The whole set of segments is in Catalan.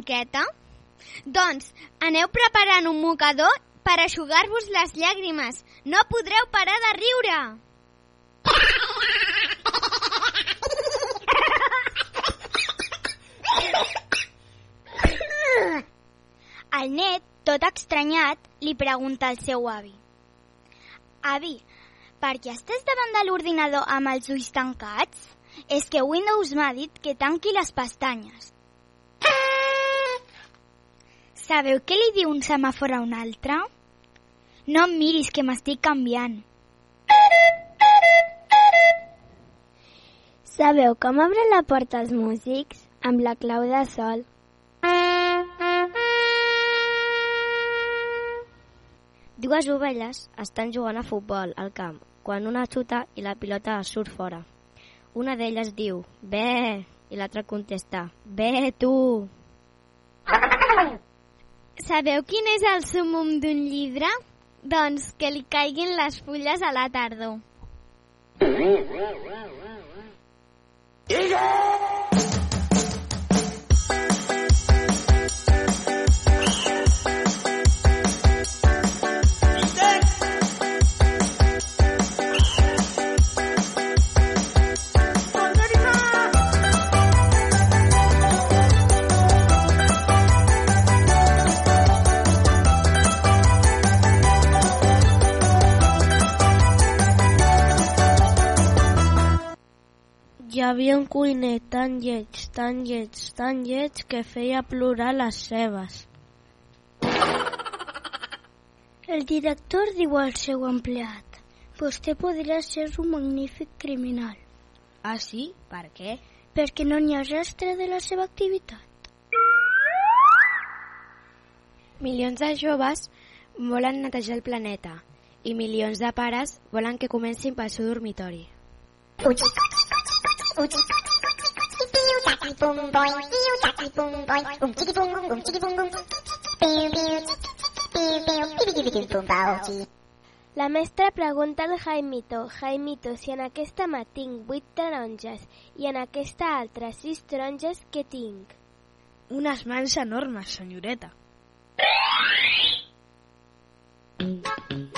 miqueta? Doncs aneu preparant un mocador per aixugar-vos les llàgrimes. No podreu parar de riure! El net, tot estranyat, li pregunta al seu avi. Avi, per què estàs davant de l'ordinador amb els ulls tancats? És que Windows m'ha dit que tanqui les pestanyes. Sabeu què li diu un semàfor a un altre? No em miris, que m'estic canviant. Sabeu com obren la porta els músics? Amb la clau de sol. Dues ovelles estan jugant a futbol al camp quan una xuta i la pilota surt fora. Una d'elles diu, bé, i l'altra contesta, bé, tu. Sabeu quin és el sumum d'un llibre? Doncs que li caiguin les fulles a la tardor. Hi havia un cuiner tan lleig, tan lleig, tan lleig que feia plorar les cebes. El director diu al seu empleat Vostè podria ser un magnífic criminal Ah, sí? Per què? perquè no n'hi ha rastre de la seva activitat. Milions de joves volen netejar el planeta i milions de pares volen que comencin pel seu dormitori. La mestra pregunta al Jaimito, Jaimito, si en aquesta mà tinc vuit taronges i en aquesta altra sis taronges, què tinc? Unes mans enormes, senyoreta. Doctora,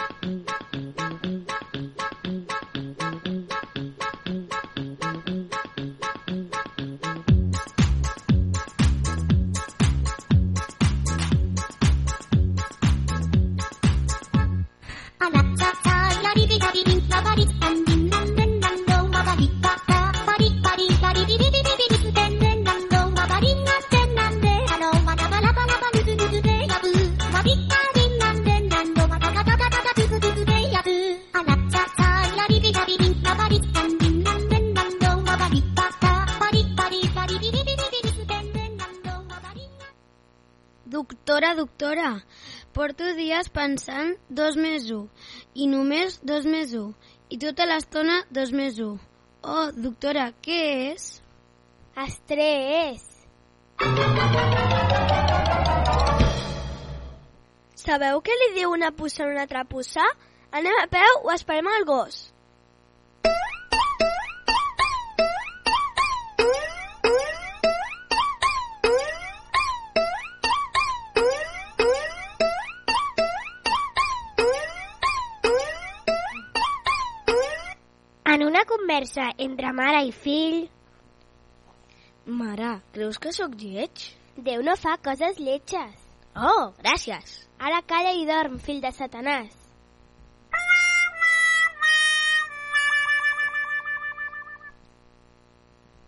doctora, porto dies pensant dos més un i només dos més un i tota l'estona dos més un. Oh, doctora, què és? Estrès. Sabeu què li diu una puça a una altra puça? Anem a peu o esperem el gos? Conversa entre mare i fill, Mare, creus que sóc lleig? Déu no fa coses lletges. Oh, gràcies. Ara calla i dorm, fill de Satanàs.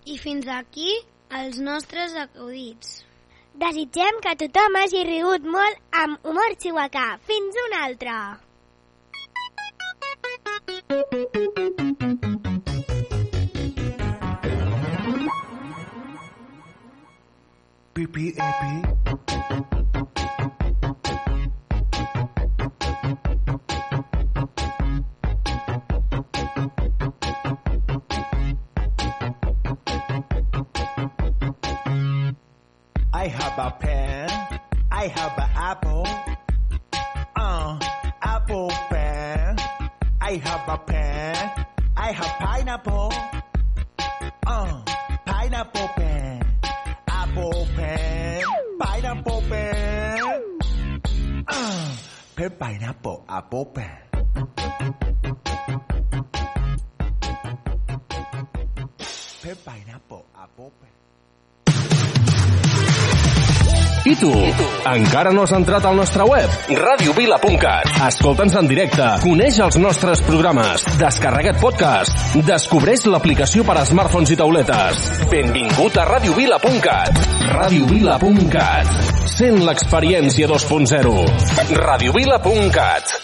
I fins aquí els nostres acudits. Desitgem que tothom hagi rigut molt amb humor xihuacà. Fins una altra! PPAP. I have a pen. I have an apple. Uh, apple pen. I have a pen. I have pineapple. pineapple a popa. Pep a popa. I tu? I tu? Encara no has entrat al nostre web? radiovila.cat Escolta'ns en directe, coneix els nostres programes, descarrega't podcast, descobreix l'aplicació per a smartphones i tauletes. Benvingut a radiovila.cat radiovila.cat Sent l'experiència 2.0. Radiovila.cat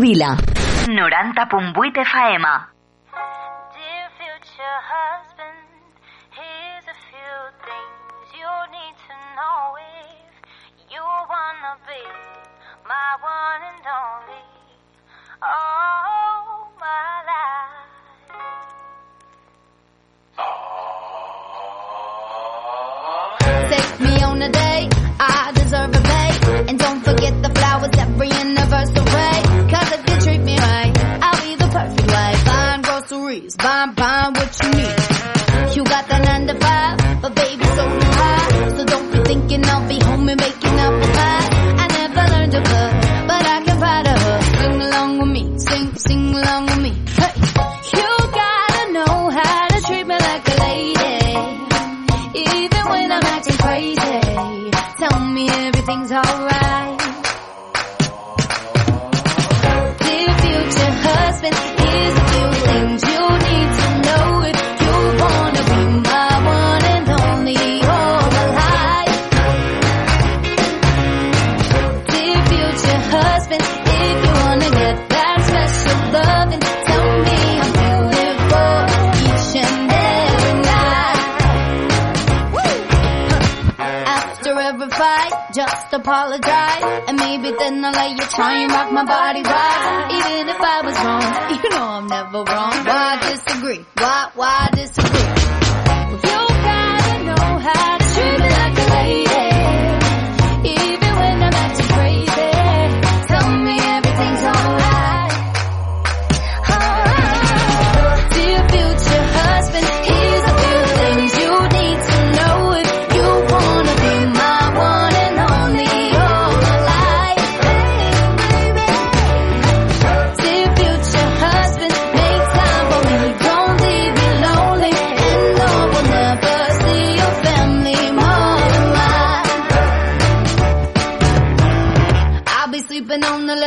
Vila. 90.8 FM. freeze. Buying, what you need. to apologize. And maybe then I'll let you try and rock my body right. Even if I was wrong, you know I'm never wrong. Why disagree?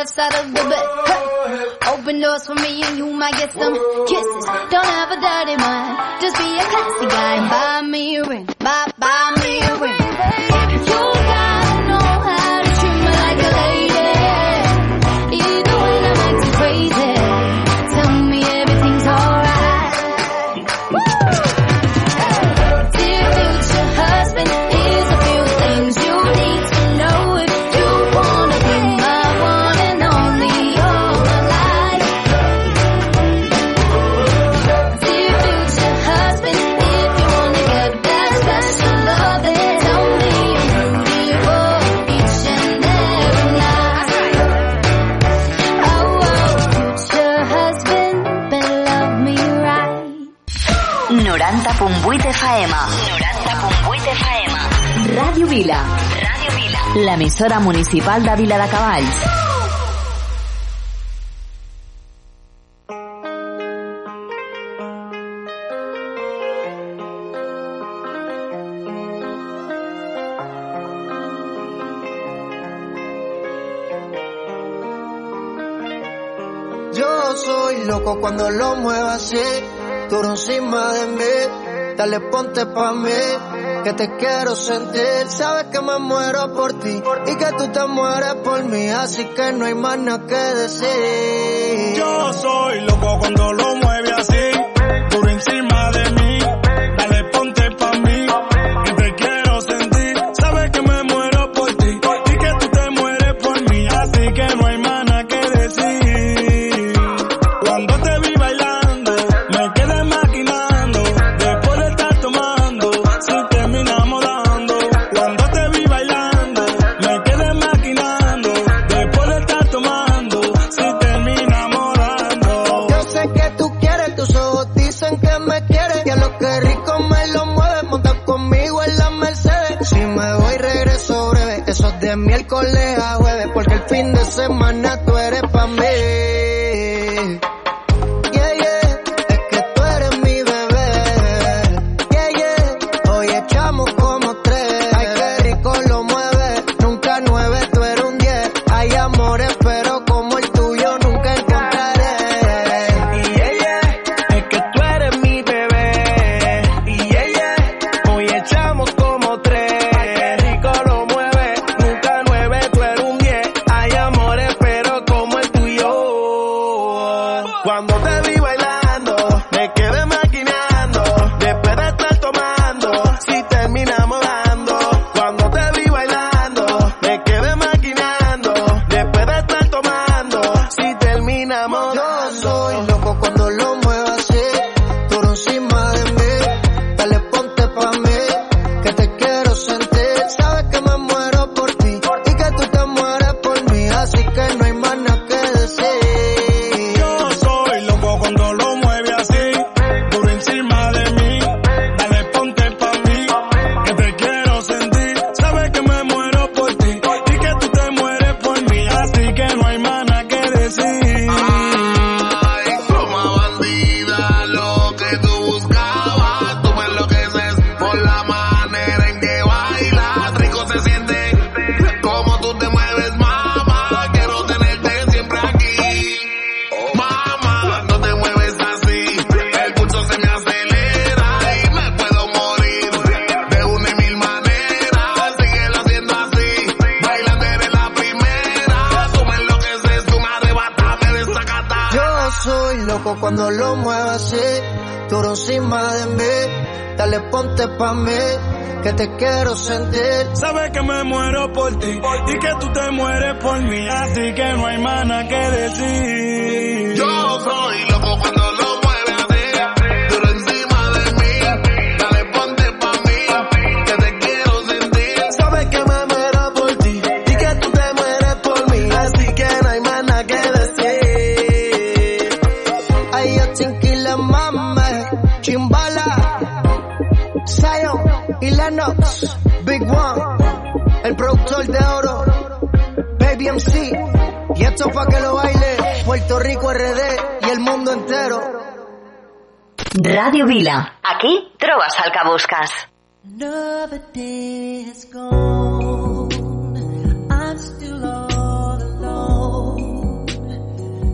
left side of the bed. Open doors for me and you might get some kisses. Don't have a dirty mind, just be a classy guy. Buy me a ring, buy, buy me a ring. Ràdio Vila. Ràdio Vila. L'emissora municipal de Vila de Cavalls. Yo soy loco cuando lo muevas, así, tú encima de mí, dale ponte pa' mí que te quiero sentir. Sabes que me muero por ti y que tú te mueres por mí, así que no hay más nada que decir. Yo soy loco cuando lo mueve así, por encima Dale, ponte pa' mí, que te quiero sentir. Sabes que me muero por ti y que tú te mueres por mí, así que no hay nada que decir. Esto pa' que lo baile Puerto Rico RD y el mundo entero. Radio Vila. Aquí trobes el que busques. Another day has gone. I'm still all alone.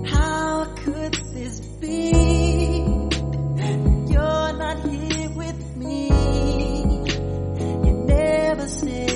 How could this be? You're not here with me. You never said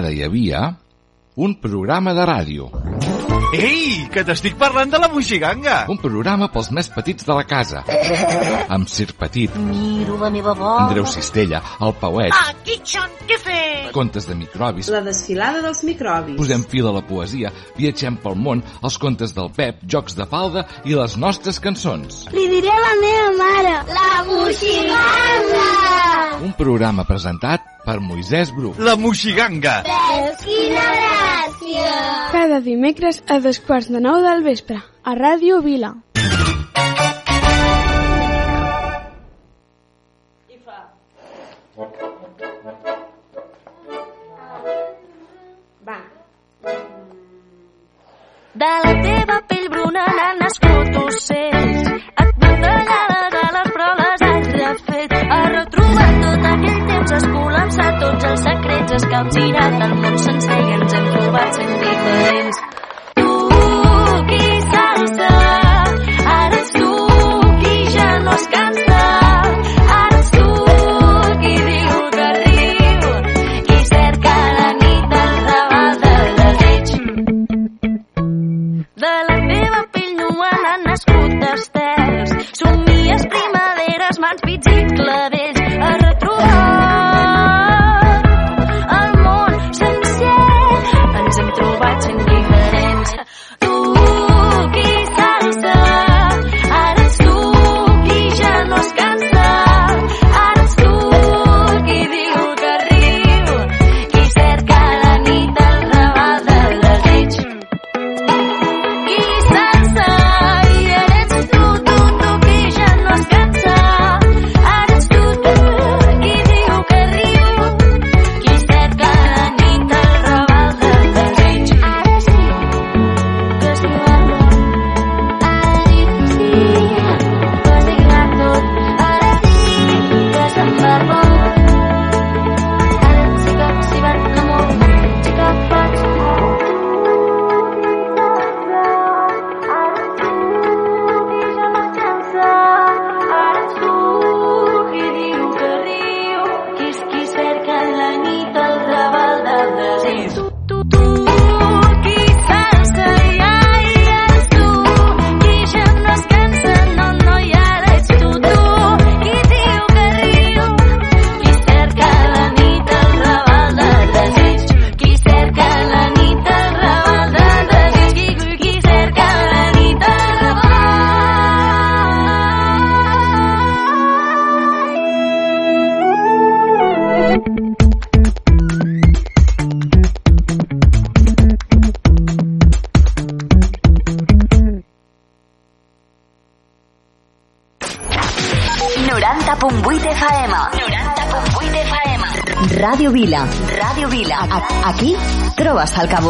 vegada hi havia un programa de ràdio. Ei, que t'estic parlant de la Moixiganga! Un programa pels més petits de la casa. Amb Sir Petit. Miro la meva bola. Andreu Cistella, el Pauet. Ah, Kitson, què fer? contes de microbis, la desfilada dels microbis. Posem fil a la poesia, viatgem pel món, els contes del Pep, jocs de falda i les nostres cançons. Li diré a la meva mare, la moxiganga! Un programa presentat per Moisès Bru. La moxiganga! Veus quina gràcia! Cada dimecres a dos quarts de nou del vespre, a Ràdio Vila. de la teva pell bruna n'han nascut ocells. Et van tallar les ales però les has refet. Has retrobat tot aquell temps, has col·lapsat tots els secrets, has capgirat el món sencer i ens hem trobat sent diferents.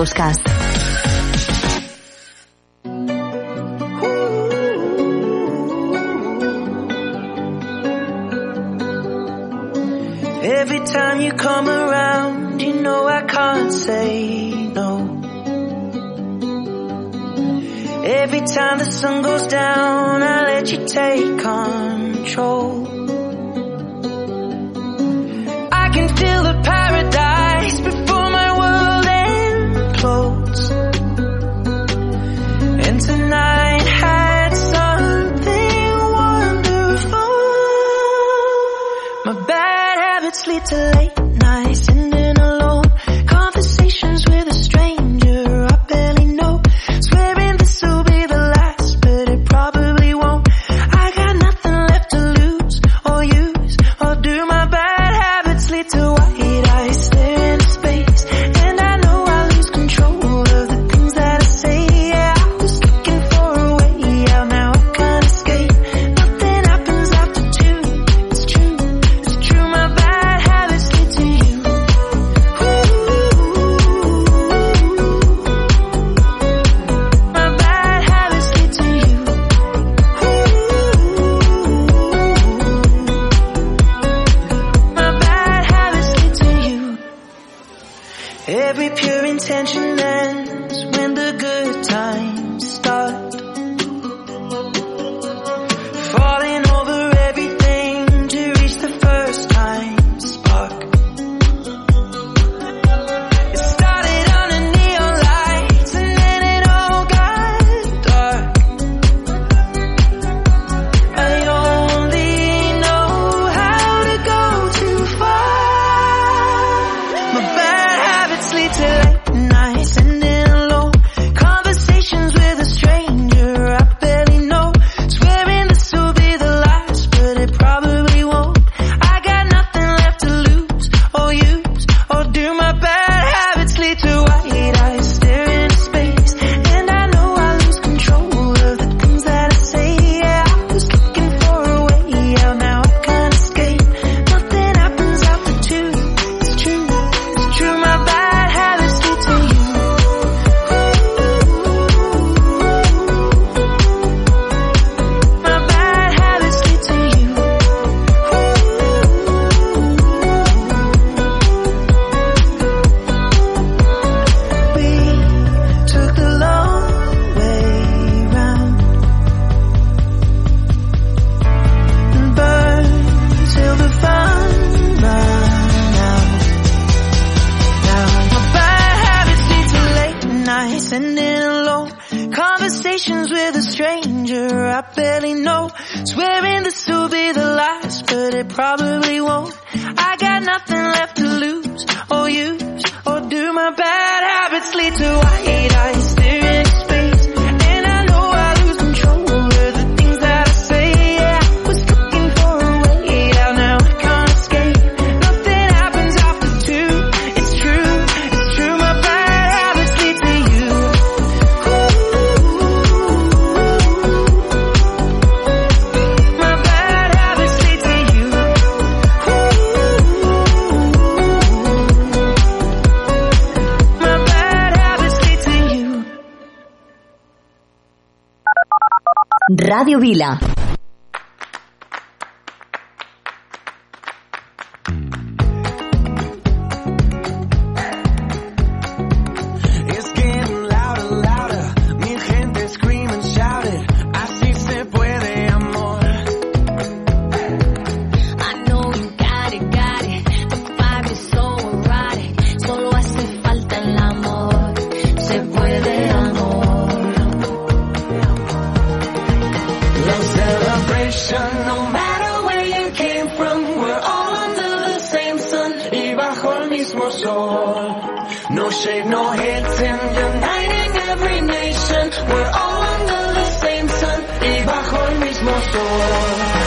buscas. Radio Vila. no matter where you came from, we're all under the same sun y bajo el mismo sol. No shade, no hating, uniting every nation, we're all under the same sun y bajo el mismo sol.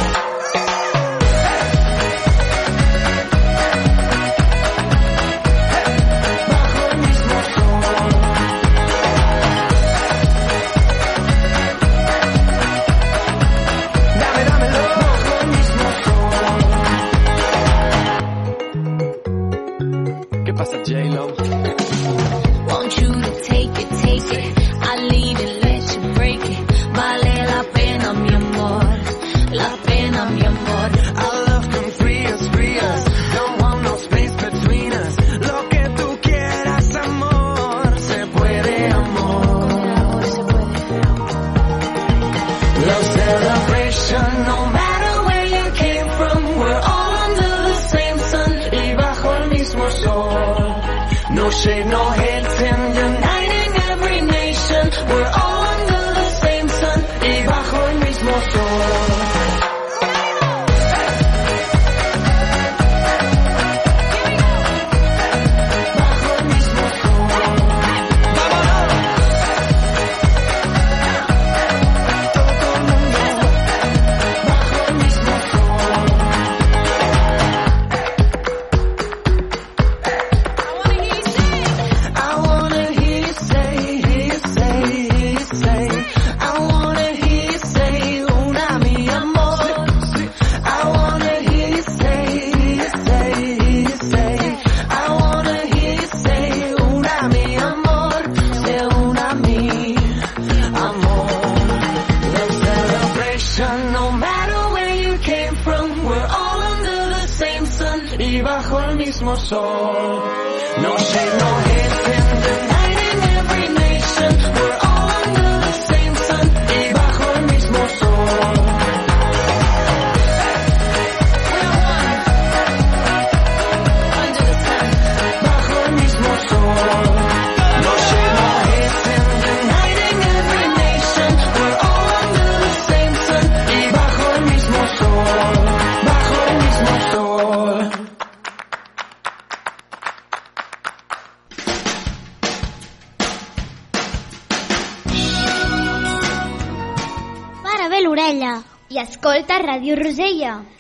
soul.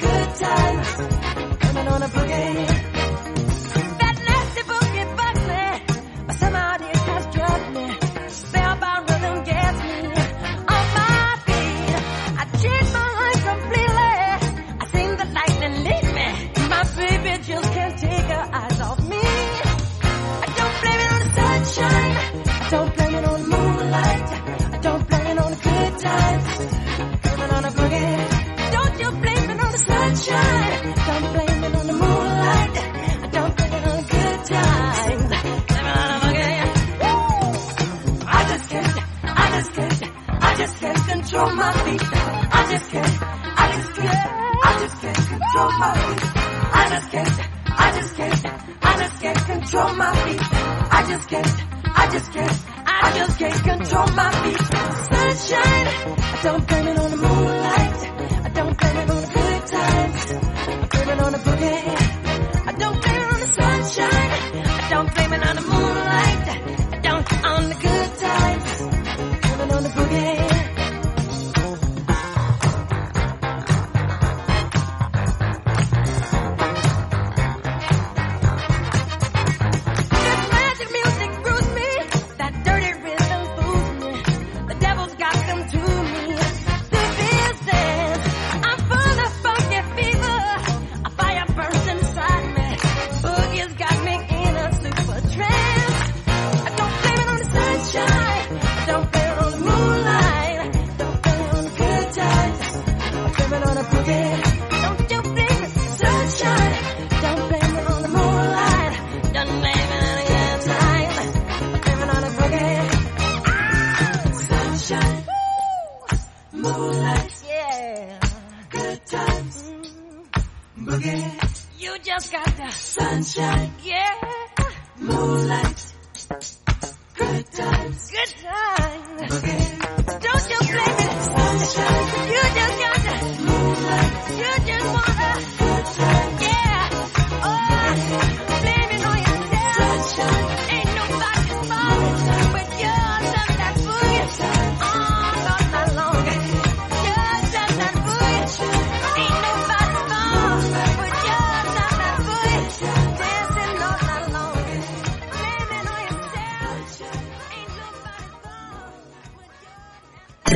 good time. moonlight. Yeah. Good times. Mm. Boogie. You just got the sunshine. Yeah. Moonlight.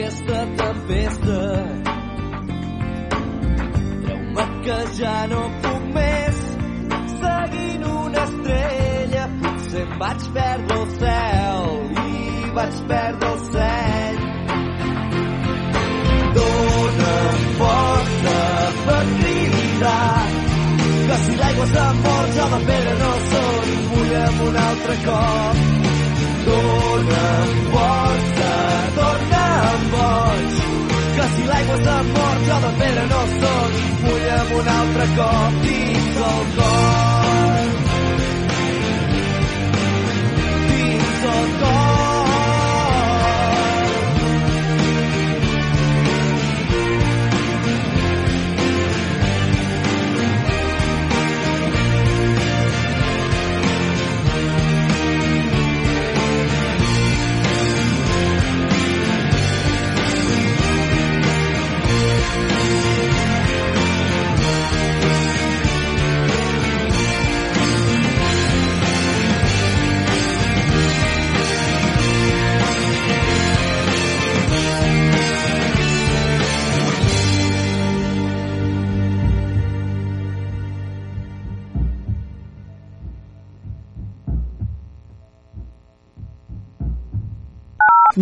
aquesta tempesta. Trauma que ja no puc més, seguint una estrella. Potser em vaig perdre el cel i vaig perdre el seny. Dóna'm força per cridar que si l'aigua se'n la pedra no són Vull amb un altre cop. Dóna'm força tan boig que si l'aigua se'n mort jo de pedra no soc amb un altre cop dins el cor. Dins el cor.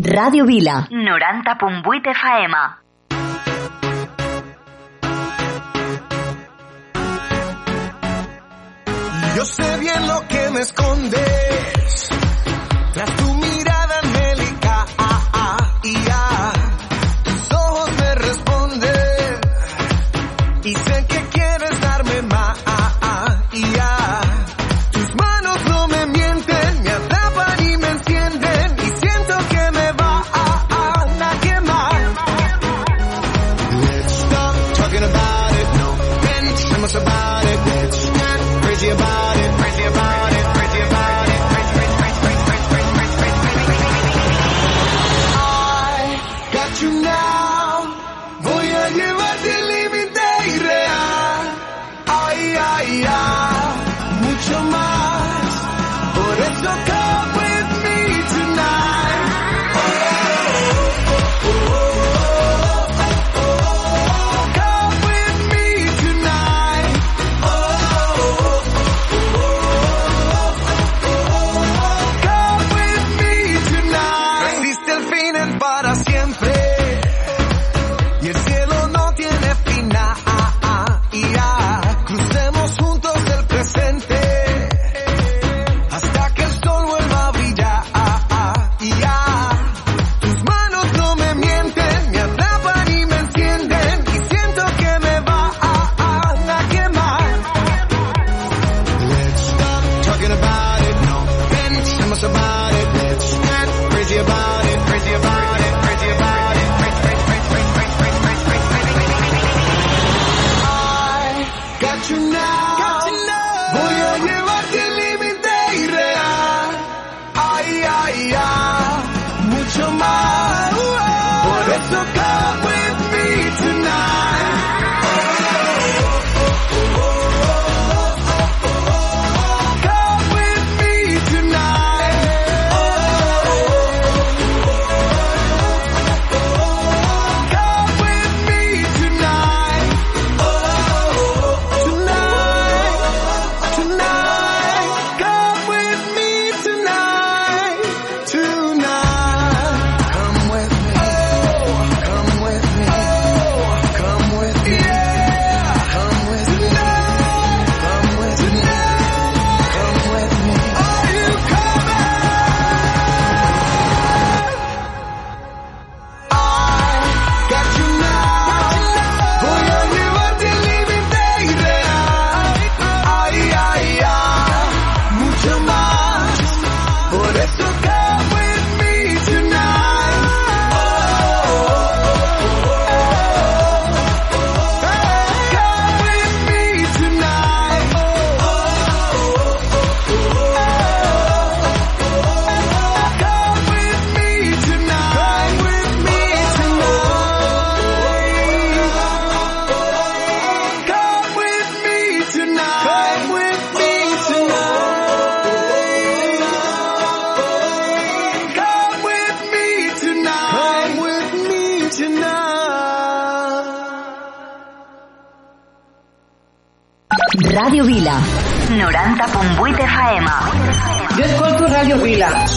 Radio Vila. 90.8 faema. Yo sé bien lo que me escondes. Tras tu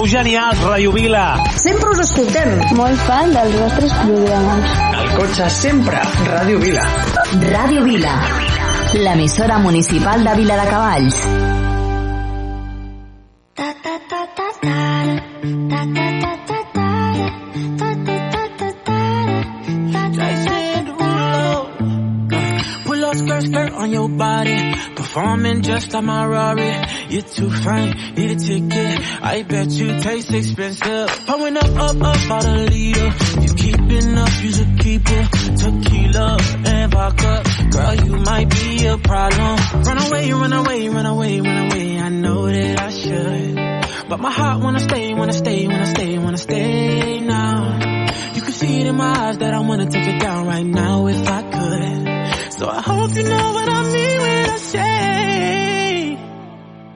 Sou genials, Ràdio Vila. Sempre us escoltem. Molt fan dels vostres programes. El cotxe sempre, Ràdio Vila. Ràdio Vila. L'emissora municipal de Vila de Cavalls. Just like my Rari. You're too fine, need a ticket. I bet you taste expensive. Pouring up, up, up out a leader. You keeping up, you's a keeper. Tequila and vodka. Girl, you might be a problem. Run away, run away, run away, run away. I know that I should. But my heart wanna stay, wanna stay, wanna stay, wanna stay now. You can see it in my eyes that I wanna take it down right now if I could. So I hope you know what I mean when I say,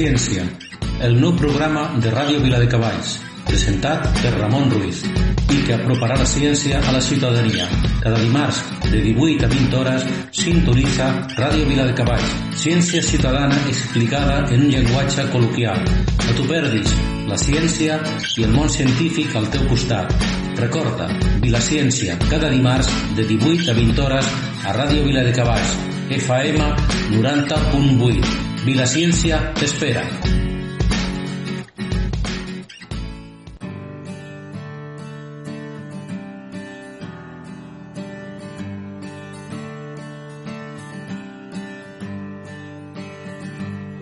Vilaciència, el nou programa de Ràdio Vila de Cavalls, presentat per Ramon Ruiz i que aproparà la ciència a la ciutadania. Cada dimarts, de 18 a 20 hores, sintonitza Ràdio Vila de Cavalls, ciència ciutadana explicada en un llenguatge col·loquial. No t'ho perdis, la ciència i el món científic al teu costat. Recorda, Vilaciència, cada dimarts, de 18 a 20 hores, a Ràdio Vila de Cavalls, FM 90.8. Vilaciència t'espera.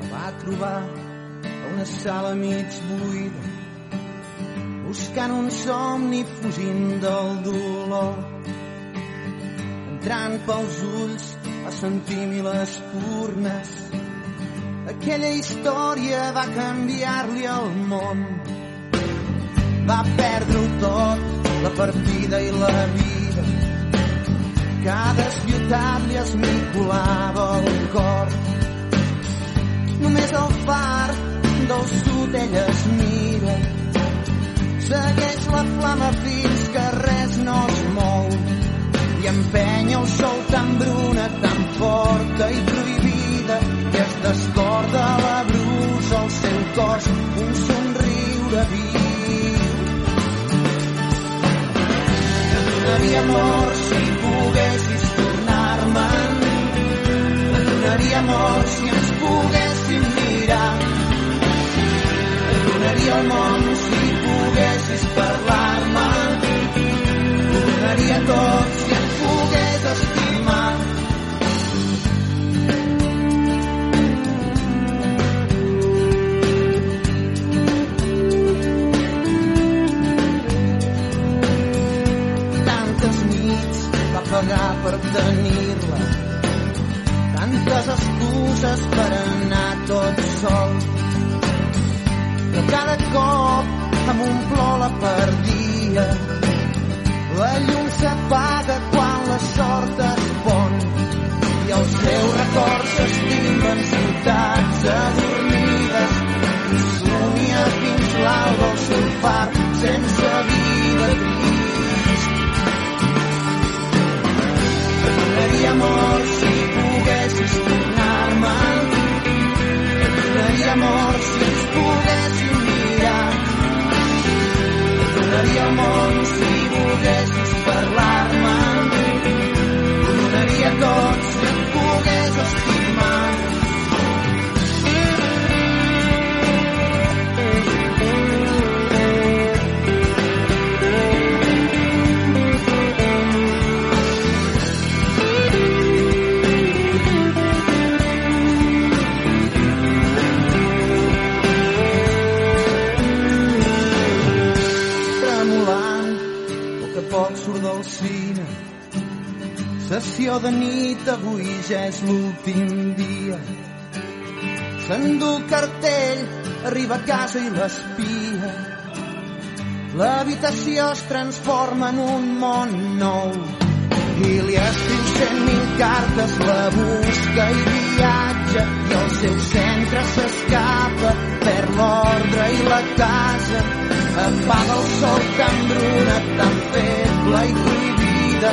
La va trobar a una sala mig buida buscant un somni fugint del dolor entrant pels ulls va sentir mil espurnes aquella història va canviar-li el món. Va perdre-ho tot la partida i la vida. Cada ciutat li esmicolava el cor. Només el far del sud ella es mira. Segueix la flama fins que res no es mou. I empenya el sol tan bruna, tan forta i prohibida descorda la brusa al seu cos un somriure viu. Donaria amor si poguessis tornar-me'n donaria amor si ens poguéssim mirar. Donaria el món si poguessis parlar-me pagar per tenir-la. Tantes excuses per anar tot sol. Però cada cop un plor la perdia la llum s'apaga quan la sort es pon. I els teus records s'estimen ciutats adormides. Somia fins l'alba el seu far sense vida donaria amor si poguessis tornar-me. Et donaria amor si ens poguéssim mirar. Et donaria el de nit, avui ja és l'últim dia. S'endú el cartell, arriba a casa i l'espia. L'habitació es transforma en un món nou i li escriu cent mil cartes, la busca i viatja i el seu centre s'escapa per l'ordre i la casa apaga el sol tan bruna, tan feble i prohibida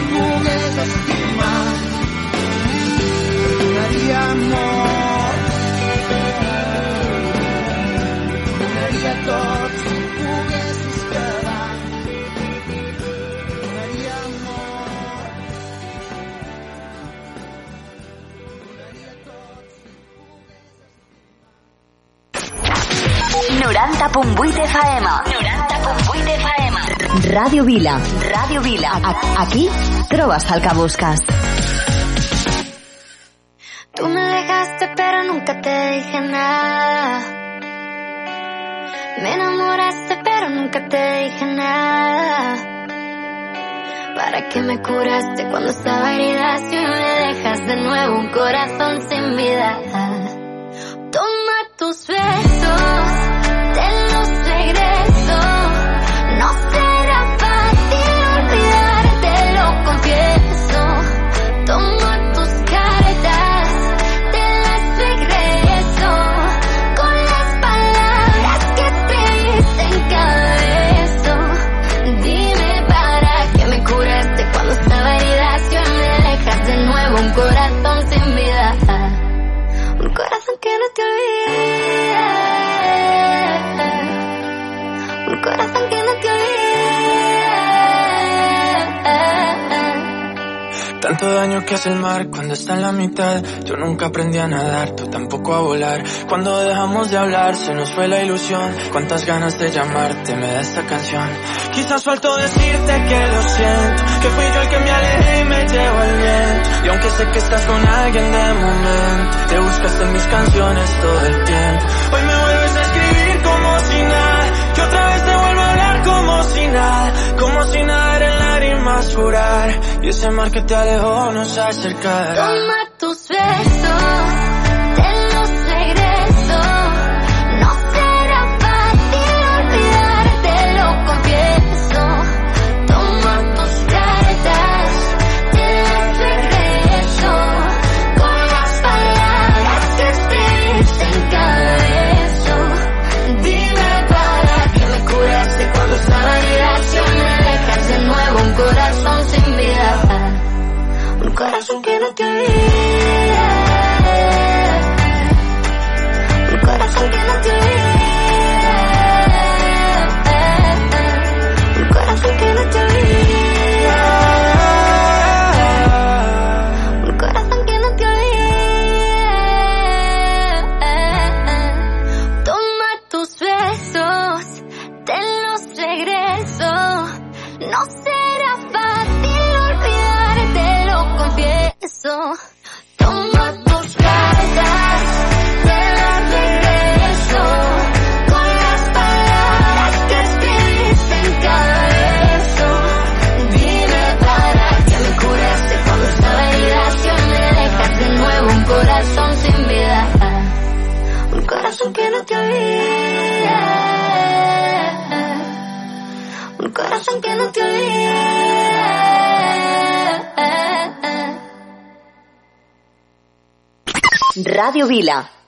90.8 FM. 90.8 FM. Ràdio Vila. Ràdio Vila. A- Aquí trobes el que busques. Tú me dejaste pero nunca te dije nada. Me enamoraste pero nunca te dije nada. ¿Para qué me curaste cuando estaba herida si hoy me dejas de nuevo un corazón sin vida? Toma tus besos, Tanto daño que hace el mar cuando está en la mitad. Yo nunca aprendí a nadar, tú tampoco a volar. Cuando dejamos de hablar se nos fue la ilusión. Cuántas ganas de llamarte me da esta canción. Quizás faltó decirte que lo siento, que fui yo el que me alejé y me llevo el viento. Y aunque sé que estás con alguien de momento, te buscas en mis canciones todo el tiempo. Hoy me vuelves a escribir como si nada, que otra vez te vuelvo a hablar como si nada, como si nada era jurar. Y ese mar que te alejó nos acercará. Toma tus besos, Vila.